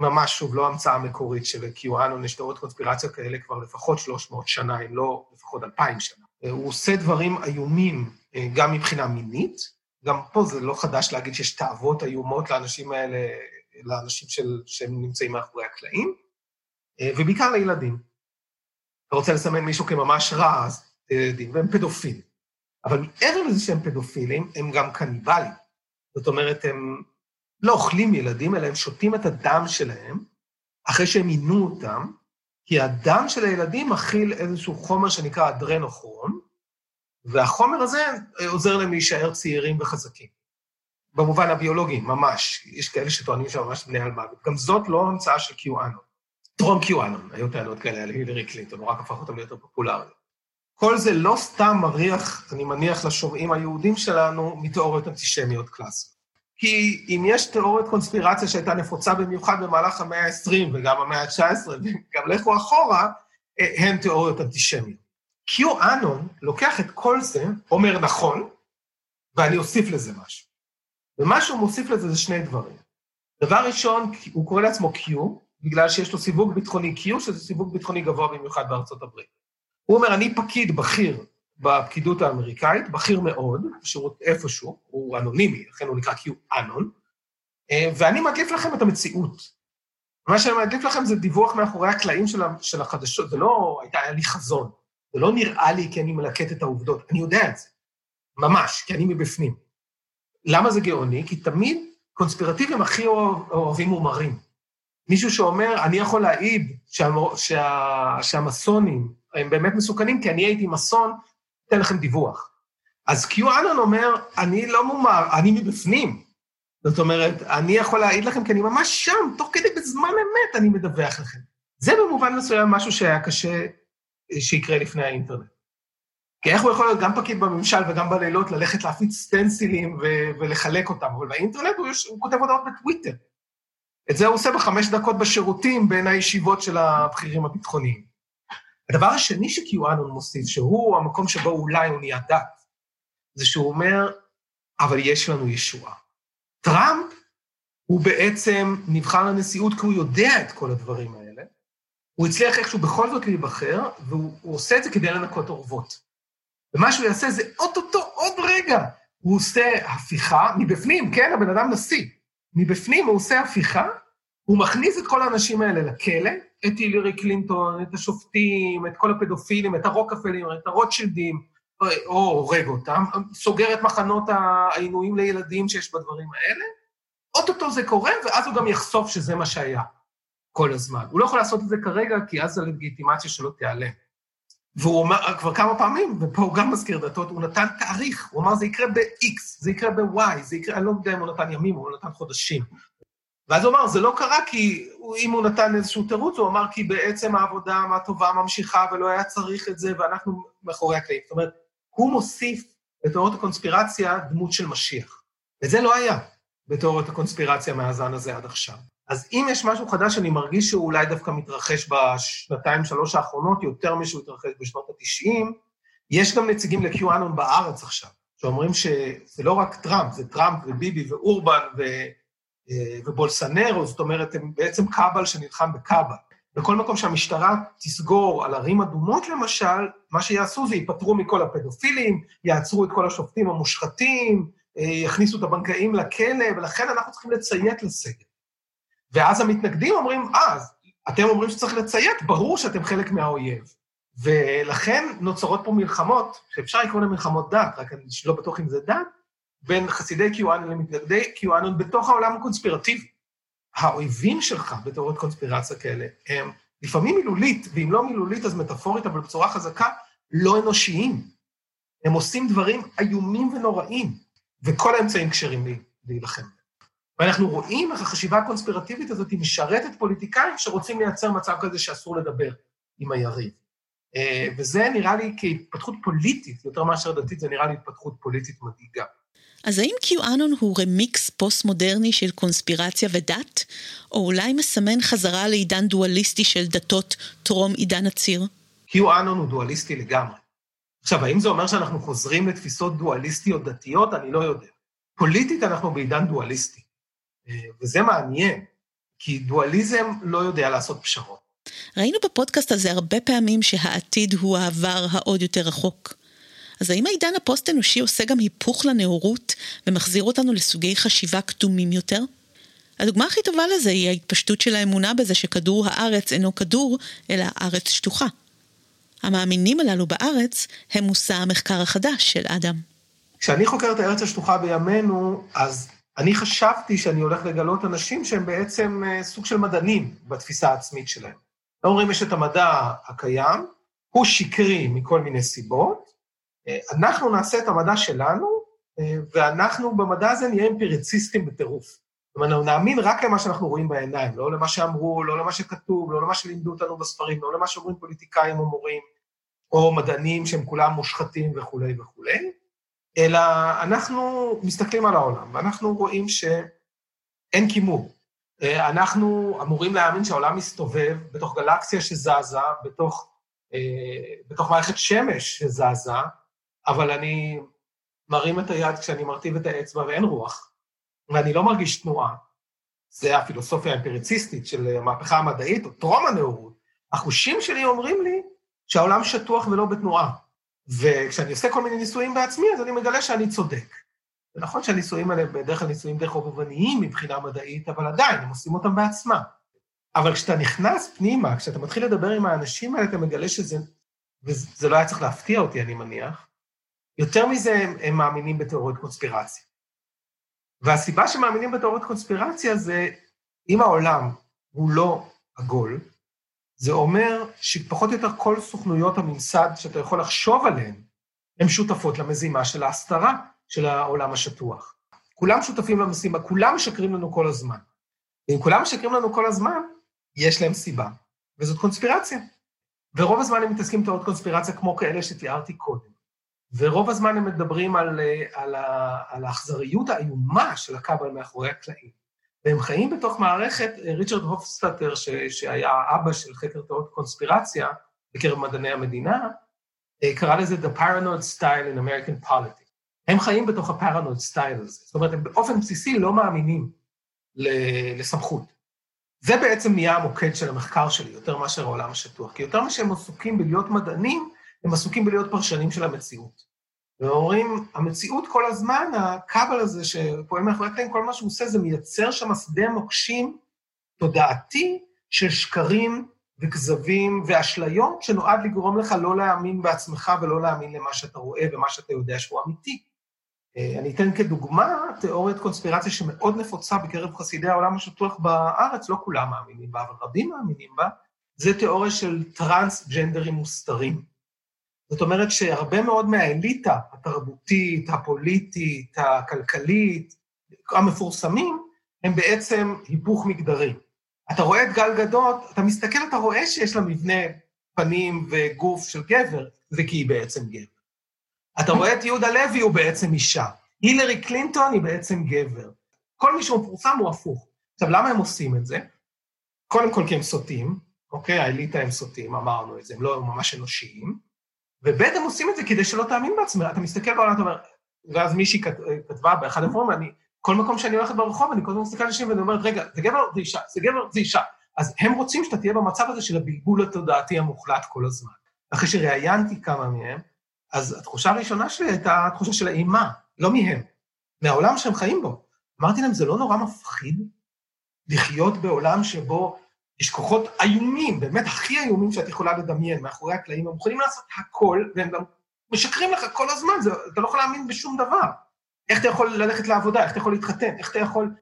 ממש, שוב, לא המצאה מקורית של QAnon, יש תיאוריות קונספירציה כאלה כבר לפחות 300 שנה, אם לא לפחות 2,000 שנה. הוא עושה דברים איומים אה, גם מבחינה מינית, גם פה זה לא חדש להגיד שיש תאוות איומות לאנשים האלה, לאנשים של, שהם נמצאים מאחורי הקלעים, אה, ובעיקר לילדים. אתה רוצה לסמן מישהו כממש רע, אז ילדים, והם פדופילים. אבל מעבר לזה שהם פדופילים, הם גם קניבלים. זאת אומרת, הם לא אוכלים ילדים, אלא הם שותים את הדם שלהם, אחרי שהם עינו אותם, כי הדם של הילדים מכיל איזשהו חומר שנקרא אדרנוכרון, והחומר הזה עוזר להם להישאר צעירים וחזקים. במובן הביולוגי, ממש. יש כאלה שטוענים שממש בני על. גם זאת לא המצאה של QAnon. טרום QAnon, היו טענות כאלה על הילרי קלינטון, הוא רק הפך אותם ליותר פופולריים. כל זה לא סתם מריח, אני מניח, לשומעים היהודים שלנו, מתיאוריות אנטישמיות קלאסיות. כי אם יש תיאוריית קונספירציה שהייתה נפוצה במיוחד במהלך המאה ה-20 וגם המאה ה-19, וגם לכו אחורה, אה, הן תיאוריות אנטישמיות. QAnon לוקח את כל זה, אומר נכון, ואני אוסיף לזה משהו. ומה שהוא מוסיף לזה זה שני דברים. דבר ראשון, הוא קורא לעצמו Q, בגלל שיש לו סיווג ביטחוני Q, שזה סיווג ביטחוני גבוה במיוחד בארצות הברית. הוא אומר, אני פקיד בכיר בפקידות האמריקאית, בכיר מאוד, בשירות איפשהו, הוא אנונימי, לכן הוא נקרא QAnon, אה, ואני מדליף לכם את המציאות. מה שאני מדליף לכם זה דיווח מאחורי הקלעים של החדשות, זה לא הייתה, היה לי חזון, זה לא נראה לי כי אני מלקט את העובדות, אני יודע את זה, ממש, כי אני מבפנים. למה זה גאוני? כי תמיד קונספירטיבים הכי אוהבים מומרים. מישהו שאומר, אני יכול להעיד שה, שה, שהמסונים הם באמת מסוכנים, כי אני הייתי מסון, אתן לכם דיווח. אז קיואנון אומר, אני לא מומר, אני מבפנים. זאת אומרת, אני יכול להעיד לכם, כי אני ממש שם, תוך כדי בזמן אמת אני מדווח לכם. זה במובן מסוים משהו שהיה קשה שיקרה לפני האינטרנט. כי איך הוא יכול להיות גם פקיד בממשל וגם בלילות ללכת להפיץ סטנסילים ו- ולחלק אותם, אבל באינטרנט הוא, יש, הוא כותב הודעות בטוויטר. את זה הוא עושה בחמש דקות בשירותים בין הישיבות של הבכירים הביטחוניים. הדבר השני שקיואנון מוסיף, שהוא המקום שבו אולי הוא נהיה דת, זה שהוא אומר, אבל יש לנו ישועה. טראמפ הוא בעצם נבחר לנשיאות כי הוא יודע את כל הדברים האלה. הוא הצליח איכשהו בכל זאת להיבחר, והוא עושה את זה כדי לנקות אורוות. ומה שהוא יעשה זה אוטוטו, עוד רגע, הוא עושה הפיכה מבפנים, כן, הבן אדם נשיא. מבפנים הוא עושה הפיכה, הוא מכניס את כל האנשים האלה לכלא, את הילרי קלינטון, את השופטים, את כל הפדופילים, את הרוקפלים, את הרוטשילדים, או הורג אותם, סוגר את מחנות העינויים לילדים שיש בדברים האלה, אוטוטו זה קורה, ואז הוא גם יחשוף שזה מה שהיה כל הזמן. הוא לא יכול לעשות את זה כרגע, כי אז הלגיטימציה שלו תיעלם. והוא אומר כבר כמה פעמים, ופה הוא גם מזכיר דתות, הוא נתן תאריך, הוא אמר זה יקרה ב-X, זה יקרה ב-Y, זה יקרה, אני לא יודע אם הוא נתן ימים, הוא נתן חודשים. ואז הוא אמר, זה לא קרה כי אם הוא נתן איזשהו תירוץ, הוא אמר כי בעצם העבודה הטובה ממשיכה ולא היה צריך את זה, ואנחנו מאחורי הקלעים. זאת אומרת, הוא מוסיף לתיאוריות הקונספירציה דמות של משיח. וזה לא היה בתיאוריות הקונספירציה מהזן הזה עד עכשיו. אז אם יש משהו חדש שאני מרגיש שהוא אולי דווקא מתרחש בשנתיים, שלוש האחרונות, יותר משהוא התרחש בשנות ה-90, יש גם נציגים ל-QAnon בארץ עכשיו, שאומרים שזה לא רק טראמפ, זה טראמפ וביבי ואורבן ו, ובולסנרו, זאת אומרת, הם בעצם קאבל שנלחם בקאבל. בכל מקום שהמשטרה תסגור על ערים אדומות למשל, מה שיעשו זה ייפטרו מכל הפדופילים, יעצרו את כל השופטים המושחתים, אה, יכניסו את הבנקאים לכלא, ולכן אנחנו צריכים לציית לסגר. ואז המתנגדים אומרים, אה, אתם אומרים שצריך לציית, ברור שאתם חלק מהאויב. ולכן נוצרות פה מלחמות, שאפשר לקרוא להן מלחמות דת, רק אני לא בטוח אם זה דת, בין חסידי QAnon למתנגדי QAnon בתוך העולם הקונספירטיבי. האויבים שלך בתיאוריות קונספירציה כאלה הם לפעמים מילולית, ואם לא מילולית אז מטאפורית, אבל בצורה חזקה, לא אנושיים. הם עושים דברים איומים ונוראים, וכל האמצעים כשרים להילחם. ואנחנו רואים איך החשיבה הקונספירטיבית הזאת היא משרתת פוליטיקאים שרוצים לייצר מצב כזה שאסור לדבר עם היריב. אה, וזה נראה לי כהתפתחות פוליטית, יותר מאשר דתית, זה נראה לי התפתחות פוליטית מדאיגה. אז האם QAnon הוא רמיקס פוסט-מודרני של קונספירציה ודת, או אולי מסמן חזרה לעידן דואליסטי של דתות טרום עידן הציר? QAnon הוא דואליסטי לגמרי. עכשיו, האם זה אומר שאנחנו חוזרים לתפיסות דואליסטיות דתיות? אני לא יודע. פוליטית אנחנו בעידן דואליסטי. וזה מעניין, כי דואליזם לא יודע לעשות פשרות. ראינו בפודקאסט הזה הרבה פעמים שהעתיד הוא העבר העוד יותר רחוק. אז האם העידן הפוסט-אנושי עושה גם היפוך לנאורות ומחזיר אותנו לסוגי חשיבה קדומים יותר? הדוגמה הכי טובה לזה היא ההתפשטות של האמונה בזה שכדור הארץ אינו כדור, אלא הארץ שטוחה. המאמינים הללו בארץ הם מושא המחקר החדש של אדם. כשאני חוקר את הארץ השטוחה בימינו, אז אני חשבתי שאני הולך לגלות אנשים שהם בעצם אה, סוג של מדענים בתפיסה העצמית שלהם. לא אומרים, יש את המדע הקיים, הוא שקרי מכל מיני סיבות, אנחנו נעשה את המדע שלנו, אה, ואנחנו במדע הזה נהיה אמפיריציסטים בטירוף. זאת אנחנו נאמין רק למה שאנחנו רואים בעיניים, לא למה שאמרו, לא למה שכתוב, לא למה שלימדו אותנו בספרים, לא למה שאומרים פוליטיקאים או מורים, או מדענים שהם כולם מושחתים וכולי וכולי. אלא אנחנו מסתכלים על העולם, ואנחנו רואים שאין כימור. אה, אנחנו אמורים להאמין שהעולם מסתובב בתוך גלקסיה שזזה, בתוך, אה, בתוך מערכת שמש שזזה, אבל אני מרים את היד כשאני מרטיב את האצבע ואין רוח, ואני לא מרגיש תנועה. זה הפילוסופיה האמפיריציסטית של המהפכה המדעית, או טרום הנאורות. החושים שלי אומרים לי שהעולם שטוח ולא בתנועה. וכשאני עושה כל מיני ניסויים בעצמי, אז אני מגלה שאני צודק. זה נכון שהניסויים האלה בדרך כלל ניסויים די חובבניים מבחינה מדעית, אבל עדיין, הם עושים אותם בעצמם. אבל כשאתה נכנס פנימה, כשאתה מתחיל לדבר עם האנשים האלה, אתה מגלה שזה, וזה לא היה צריך להפתיע אותי, אני מניח, יותר מזה הם, הם מאמינים בתיאוריות קונספירציה. והסיבה שמאמינים בתיאוריות קונספירציה זה, אם העולם הוא לא עגול, זה אומר שפחות או יותר כל סוכנויות הממסד שאתה יכול לחשוב עליהן, הן שותפות למזימה של ההסתרה של העולם השטוח. כולם שותפים למשימה, כולם משקרים לנו כל הזמן. ואם כולם משקרים לנו כל הזמן, יש להם סיבה, וזאת קונספירציה. ורוב הזמן הם מתעסקים בתיאוריות קונספירציה כמו כאלה שתיארתי קודם. ורוב הזמן הם מדברים על, על, על האכזריות האיומה של ה cabal מאחורי הקלעים. והם חיים בתוך מערכת, ריצ'רד הופסטאטר, ש, שהיה האבא של חקר תיאוריות קונספירציה בקרב מדעני המדינה, קרא לזה The Paranoid Style in American Politics. הם חיים בתוך ה paranoid style הזה. זאת אומרת, הם באופן בסיסי לא מאמינים לסמכות. זה בעצם נהיה המוקד של המחקר שלי, יותר מאשר העולם השטוח. כי יותר משהם עסוקים בלהיות מדענים, הם עסוקים בלהיות פרשנים של המציאות. ואומרים, המציאות כל הזמן, הכבל הזה שפועל מאחורי הקלעים, כל מה שהוא עושה זה מייצר שם שדה מוקשים תודעתי של שקרים וכזבים ואשליות שנועד לגרום לך לא להאמין בעצמך ולא להאמין למה שאתה רואה ומה שאתה יודע שהוא אמיתי. אה, אני אתן כדוגמה תיאוריית קונספירציה שמאוד נפוצה בקרב חסידי העולם השטוח בארץ, לא כולם מאמינים בה, אבל רבים מאמינים בה, זה תיאוריה של טרנס-ג'נדרים מוסתרים. זאת אומרת שהרבה מאוד מהאליטה התרבותית, הפוליטית, הכלכלית, המפורסמים, הם בעצם היפוך מגדרי. אתה רואה את גל גדות, אתה מסתכל, אתה רואה שיש לה מבנה פנים וגוף של גבר, זה כי היא בעצם גבר. אתה רואה את יהודה לוי, הוא בעצם אישה. הילרי קלינטון היא בעצם גבר. כל מי שהוא מפורסם הוא הפוך. עכשיו, למה הם עושים את זה? קודם כל כי הם סוטים, אוקיי? האליטה הם סוטים, אמרנו את זה, הם לא ממש אנושיים. וב' הם עושים את זה כדי שלא תאמין בעצמך. אתה מסתכל בעולם, אתה אומר, ואז מישהי כתבה באחד הפורומים, אני, כל מקום שאני הולכת ברחוב, אני כל הזמן מסתכל על אנשים ואני אומרת, רגע, זה גבר, זה אישה, זה גבר, זה אישה. אז הם רוצים שאתה תהיה במצב הזה של הבלבול התודעתי המוחלט כל הזמן. אחרי שראיינתי כמה מהם, אז התחושה הראשונה שלי הייתה התחושה של האימה, לא מהם, מהעולם שהם חיים בו. אמרתי להם, זה לא נורא מפחיד לחיות בעולם שבו יש כוחות איומים, באמת הכי איומים שאת יכולה לדמיין, מאחורי הקלעים, הם יכולים לעשות הכל, והם גם משקרים לך כל הזמן, זה, אתה לא יכול להאמין בשום דבר. איך אתה יכול ללכת לעבודה, איך אתה יכול להתחתן, איך אתה יכול...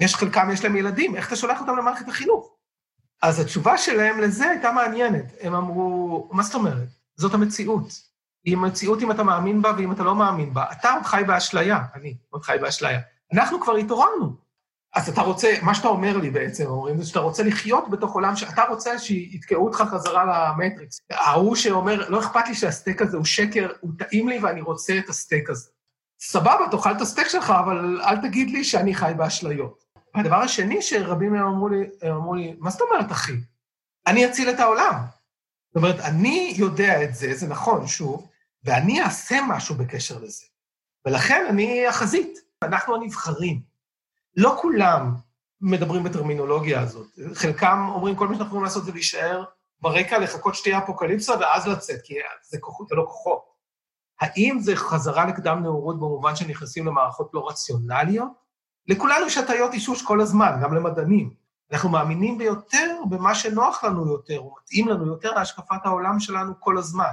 יש חלקם, יש להם ילדים, איך אתה שולח אותם למערכת החינוך? אז התשובה שלהם לזה הייתה מעניינת. הם אמרו, מה זאת אומרת? זאת המציאות. היא מציאות אם אתה מאמין בה ואם אתה לא מאמין בה. אתה עוד חי באשליה, אני עוד חי באשליה. אנחנו כבר התעוררנו. אז אתה רוצה, מה שאתה אומר לי בעצם, אומרים, זה שאתה רוצה לחיות בתוך עולם שאתה רוצה שיתקעו אותך חזרה למטריקס. ההוא שאומר, לא אכפת לי שהסטייק הזה הוא שקר, הוא טעים לי ואני רוצה את הסטייק הזה. סבבה, תאכל את הסטייק שלך, אבל אל תגיד לי שאני חי באשליות. הדבר השני שרבים מהם אמרו לי, הם אמרו לי, מה זאת אומרת, אחי? אני אציל את העולם. זאת אומרת, אני יודע את זה, זה נכון, שוב, ואני אעשה משהו בקשר לזה. ולכן אני החזית, אנחנו הנבחרים. לא כולם מדברים בטרמינולוגיה הזאת. חלקם אומרים, כל מה שאנחנו יכולים לעשות זה להישאר ברקע, לחכות שתהיה אפוקליפסה ואז לצאת, כי זה, כוחות, זה לא כוחות. האם זה חזרה לקדם נאורות במובן שנכנסים למערכות לא רציונליות? לכולנו יש הטיות אישוש כל הזמן, גם למדענים. אנחנו מאמינים ביותר במה שנוח לנו יותר, או מתאים לנו יותר להשקפת העולם שלנו כל הזמן.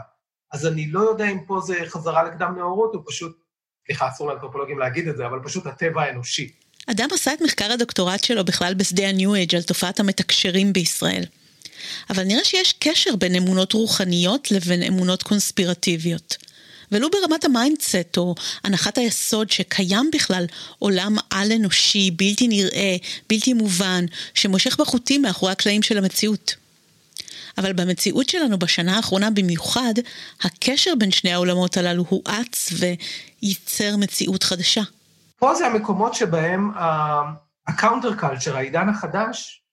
אז אני לא יודע אם פה זה חזרה לקדם נאורות, או פשוט, סליחה, אסור לאנתרופולוגים להגיד את זה, אבל פשוט הטבע האנושי. אדם עשה את מחקר הדוקטורט שלו בכלל בשדה הניו אייג' על תופעת המתקשרים בישראל. אבל נראה שיש קשר בין אמונות רוחניות לבין אמונות קונספירטיביות. ולו ברמת ה mindset או הנחת היסוד שקיים בכלל עולם על-אנושי, בלתי נראה, בלתי מובן, שמושך בחוטים מאחורי הקלעים של המציאות. אבל במציאות שלנו בשנה האחרונה במיוחד, הקשר בין שני העולמות הללו הואץ וייצר מציאות חדשה. פה זה המקומות שבהם ה counter culture, העידן החדש,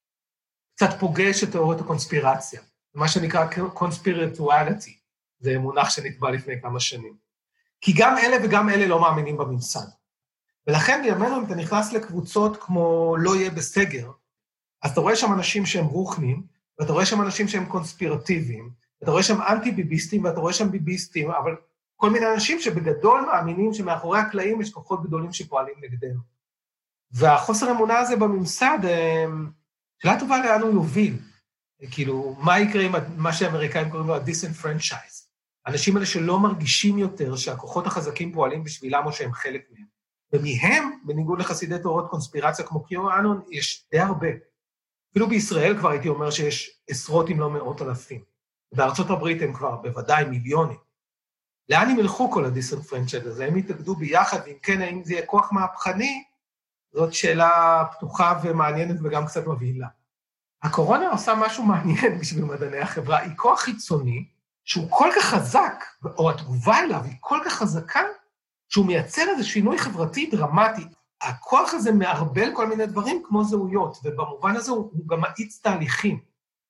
קצת פוגש את תיאוריות הקונספירציה, מה שנקרא קונספירטואליטי, זה מונח שנקבע לפני כמה שנים. כי גם אלה וגם אלה לא מאמינים בממסד. ולכן בימינו, אם אתה נכנס לקבוצות כמו לא יהיה בסגר, אז אתה רואה שם אנשים שהם רוחנים, ואתה רואה שם אנשים שהם קונספירטיביים, ואתה רואה שם אנטי-ביביסטים ואתה רואה שם ביביסטים, אבל כל מיני אנשים שבגדול מאמינים שמאחורי הקלעים יש כוחות גדולים שפועלים נגדנו. והחוסר אמונה הזה בממסד, אה, שאלה טובה לאן הוא יוביל. כאילו, מה יקרה עם מה שהאמריקאים קוראים לו ה-disenfranchise? האנשים האלה שלא מרגישים יותר שהכוחות החזקים פועלים בשבילם או שהם חלק מהם. ומהם, בניגוד לחסידי תיאוריות קונספירציה כמו קיואנון, יש די הרבה. אפילו בישראל כבר הייתי אומר שיש עשרות אם לא מאות אלפים. בארצות הברית הם כבר בוודאי מיליונים. לאן הם ילכו כל הדיסנפרנצ'ד הזה? הם יתאגדו ביחד, ואם כן, האם זה יהיה כוח מהפכני? זאת שאלה פתוחה ומעניינת וגם קצת מבהילה. הקורונה עושה משהו מעניין בשביל מדעני החברה, היא כוח חיצוני שהוא כל כך חזק, או התגובה אליו היא כל כך חזקה, שהוא מייצר איזה שינוי חברתי דרמטי. הכוח הזה מערבל כל מיני דברים כמו זהויות, ובמובן הזה הוא, הוא גם מאיץ תהליכים.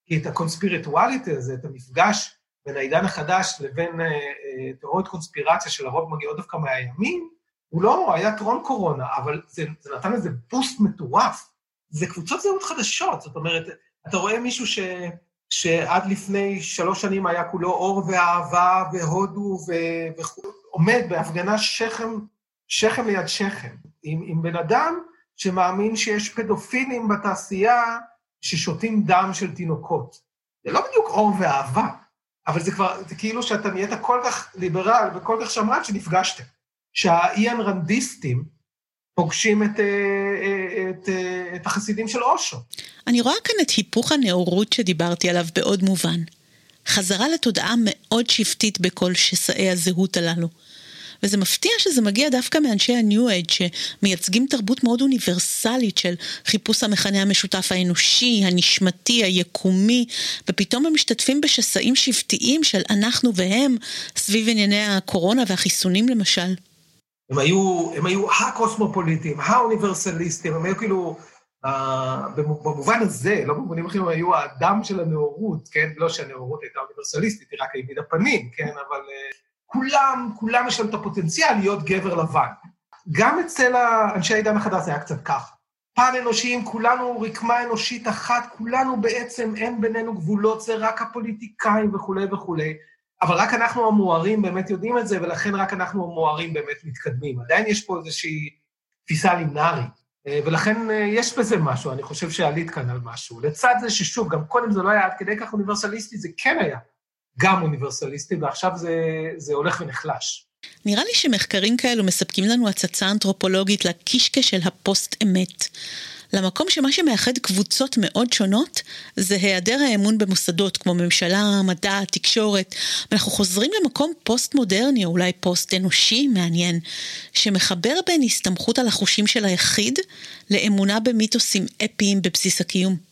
כי את הקונספירטואליטי הזה, את המפגש בין העידן החדש לבין אה, אה, תיאוריות קונספירציה שלרוב מגיעות דווקא מהימין, הוא לא היה טרום קורונה, אבל זה, זה נתן איזה בוסט מטורף. זה קבוצות זהות חדשות, זאת אומרת, אתה רואה מישהו ש, שעד לפני שלוש שנים היה כולו אור ואהבה והודו ועומד בהפגנה שכם, שכם ליד שכם, עם, עם בן אדם שמאמין שיש פדופילים בתעשייה ששותים דם של תינוקות. זה לא בדיוק אור ואהבה, אבל זה כבר, זה כאילו שאתה נהיית כל כך ליברל וכל כך שמרן שנפגשתם. שהאיאן רנדיסטים פוגשים את, אה, אה, את, את, אה, את החסידים של אושו. אני רואה כאן את היפוך הנאורות שדיברתי עליו בעוד מובן. חזרה לתודעה מאוד שבטית בכל שסעי הזהות הללו. וזה מפתיע שזה מגיע דווקא מאנשי ה-New Age שמייצגים תרבות מאוד אוניברסלית של חיפוש המכנה המשותף האנושי, הנשמתי, היקומי, ופתאום הם משתתפים בשסעים שבטיים של אנחנו והם סביב ענייני הקורונה והחיסונים למשל. הם היו, הם היו הקוסמופוליטים, האוניברסליסטים, הם היו כאילו, uh, במובן הזה, לא במובנים אחרים, הם היו האדם של הנאורות, כן? לא שהנאורות הייתה אוניברסליסטית, היא רק העמידה פנים, כן? אבל uh, כולם, כולם יש להם את הפוטנציאל להיות גבר לבן. גם אצל אנשי העידן החדש זה היה קצת ככה. פן אנושיים, כולנו רקמה אנושית אחת, כולנו בעצם, אין בינינו גבולות, זה רק הפוליטיקאים וכולי וכולי. אבל רק אנחנו המוארים באמת יודעים את זה, ולכן רק אנחנו המוארים באמת מתקדמים. עדיין יש פה איזושהי תפיסה לימנארית, אה, ולכן אה, יש בזה משהו, אני חושב שעלית כאן על משהו. לצד זה ששוב, גם קודם זה לא היה עד כדי כך אוניברסליסטי, זה כן היה גם אוניברסליסטי, ועכשיו זה, זה הולך ונחלש. נראה לי שמחקרים כאלו מספקים לנו הצצה אנתרופולוגית לקישקע של הפוסט-אמת. למקום שמה שמאחד קבוצות מאוד שונות זה היעדר האמון במוסדות כמו ממשלה, מדע, תקשורת. ואנחנו חוזרים למקום פוסט-מודרני או אולי פוסט-אנושי מעניין, שמחבר בין הסתמכות על החושים של היחיד לאמונה במיתוסים אפיים בבסיס הקיום.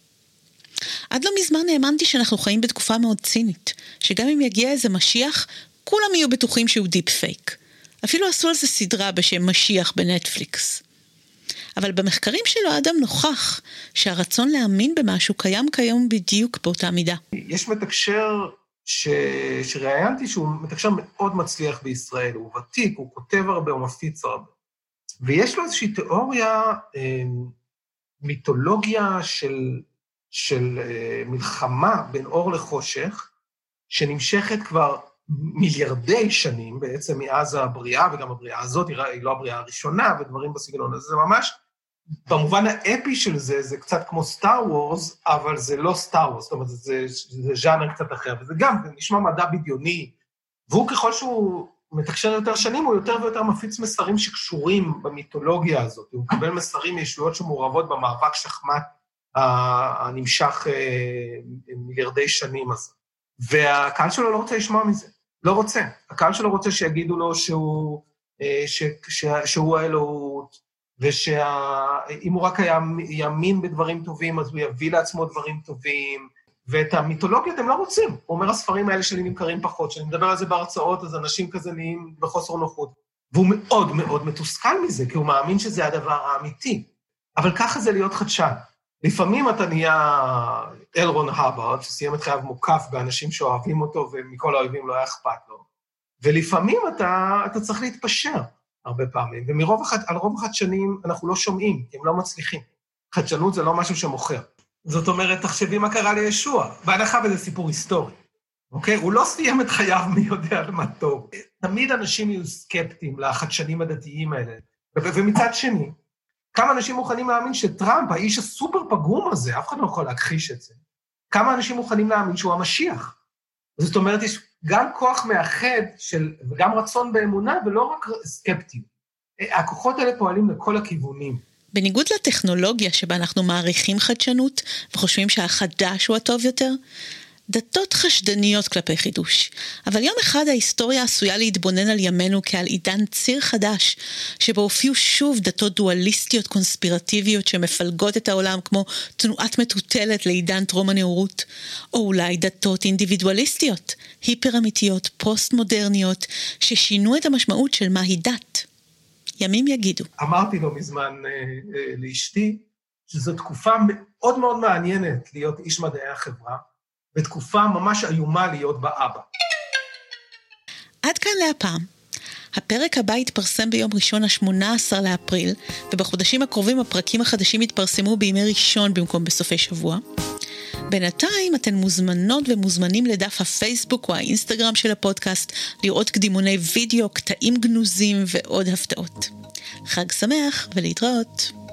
עד לא מזמן האמנתי שאנחנו חיים בתקופה מאוד צינית, שגם אם יגיע איזה משיח, כולם יהיו בטוחים שהוא deep fake. אפילו עשו על זה סדרה בשם משיח בנטפליקס. אבל במחקרים שלו האדם נוכח שהרצון להאמין במשהו קיים כיום בדיוק באותה מידה. יש מתקשר ש... שראיינתי שהוא מתקשר מאוד מצליח בישראל, הוא ותיק, הוא כותב הרבה, הוא מפיץ הרבה. ויש לו איזושהי תיאוריה, אה, מיתולוגיה של, של אה, מלחמה בין אור לחושך, שנמשכת כבר מיליארדי שנים בעצם מאז הבריאה, וגם הבריאה הזאת היא לא הבריאה הראשונה ודברים בסגנון הזה, זה ממש, במובן האפי של זה, זה קצת כמו סטאר וורס, אבל זה לא סטאר וורס, זאת אומרת, זה, זה, זה ז'אנר קצת אחר, וזה גם, זה נשמע מדע בדיוני, והוא ככל שהוא מתקשר יותר שנים, הוא יותר ויותר מפיץ מסרים שקשורים במיתולוגיה הזאת, הוא מקבל מסרים מישויות שמעורבות במאבק שחמט הנמשך אה, מיליארדי שנים הזה. והקהל שלו לא רוצה לשמוע מזה. לא רוצה. הקהל שלו רוצה שיגידו לו שהוא, אה, ש, ש, שהוא האלוהות, ושאם הוא רק היה יאמין בדברים טובים, אז הוא יביא לעצמו דברים טובים, ואת המיתולוגיות הם לא רוצים. הוא אומר, הספרים האלה שלי נמכרים פחות. כשאני מדבר על זה בהרצאות, אז אנשים כזה נהיים בחוסר נוחות. והוא מאוד מאוד מתוסכל מזה, כי הוא מאמין שזה הדבר האמיתי. אבל ככה זה להיות חדשן. לפעמים אתה נהיה אלרון הברד, שסיים את חייו מוקף באנשים שאוהבים אותו ומכל האויבים לא היה אכפת לו, ולפעמים אתה, אתה צריך להתפשר הרבה פעמים, ומרוב החד, על רוב החדשנים אנחנו לא שומעים, הם לא מצליחים. חדשנות זה לא משהו שמוכר. זאת אומרת, תחשבי מה קרה לישוע, בהנחה וזה סיפור היסטורי, אוקיי? הוא לא סיים את חייו מי יודע על מה טוב. תמיד אנשים יהיו סקפטיים לחדשנים הדתיים האלה. ומצד שני, כמה אנשים מוכנים להאמין שטראמפ, האיש הסופר פגום הזה, אף אחד לא יכול להכחיש את זה, כמה אנשים מוכנים להאמין שהוא המשיח? זאת אומרת, יש גם כוח מאחד של, וגם רצון באמונה, ולא רק סקפטיות. הכוחות האלה פועלים לכל הכיוונים. בניגוד לטכנולוגיה שבה אנחנו מעריכים חדשנות וחושבים שהחדש הוא הטוב יותר, דתות חשדניות כלפי חידוש. אבל יום אחד ההיסטוריה עשויה להתבונן על ימינו כעל עידן ציר חדש, שבו הופיעו שוב דתות דואליסטיות קונספירטיביות שמפלגות את העולם כמו תנועת מטוטלת לעידן טרום הנאורות, או אולי דתות אינדיבידואליסטיות, היפר אמיתיות, פוסט מודרניות, ששינו את המשמעות של מהי דת. ימים יגידו. אמרתי לא מזמן אה, אה, לאשתי, שזו תקופה מאוד מאוד מעניינת להיות איש מדעי החברה, ותקופה ממש איומה להיות באבא. עד כאן להפעם. הפרק הבא יתפרסם ביום ראשון ה-18 לאפריל, ובחודשים הקרובים הפרקים החדשים יתפרסמו בימי ראשון במקום בסופי שבוע. בינתיים אתן מוזמנות ומוזמנים לדף הפייסבוק או האינסטגרם של הפודקאסט לראות קדימוני וידאו, קטעים גנוזים ועוד הפתעות. חג שמח ולהתראות.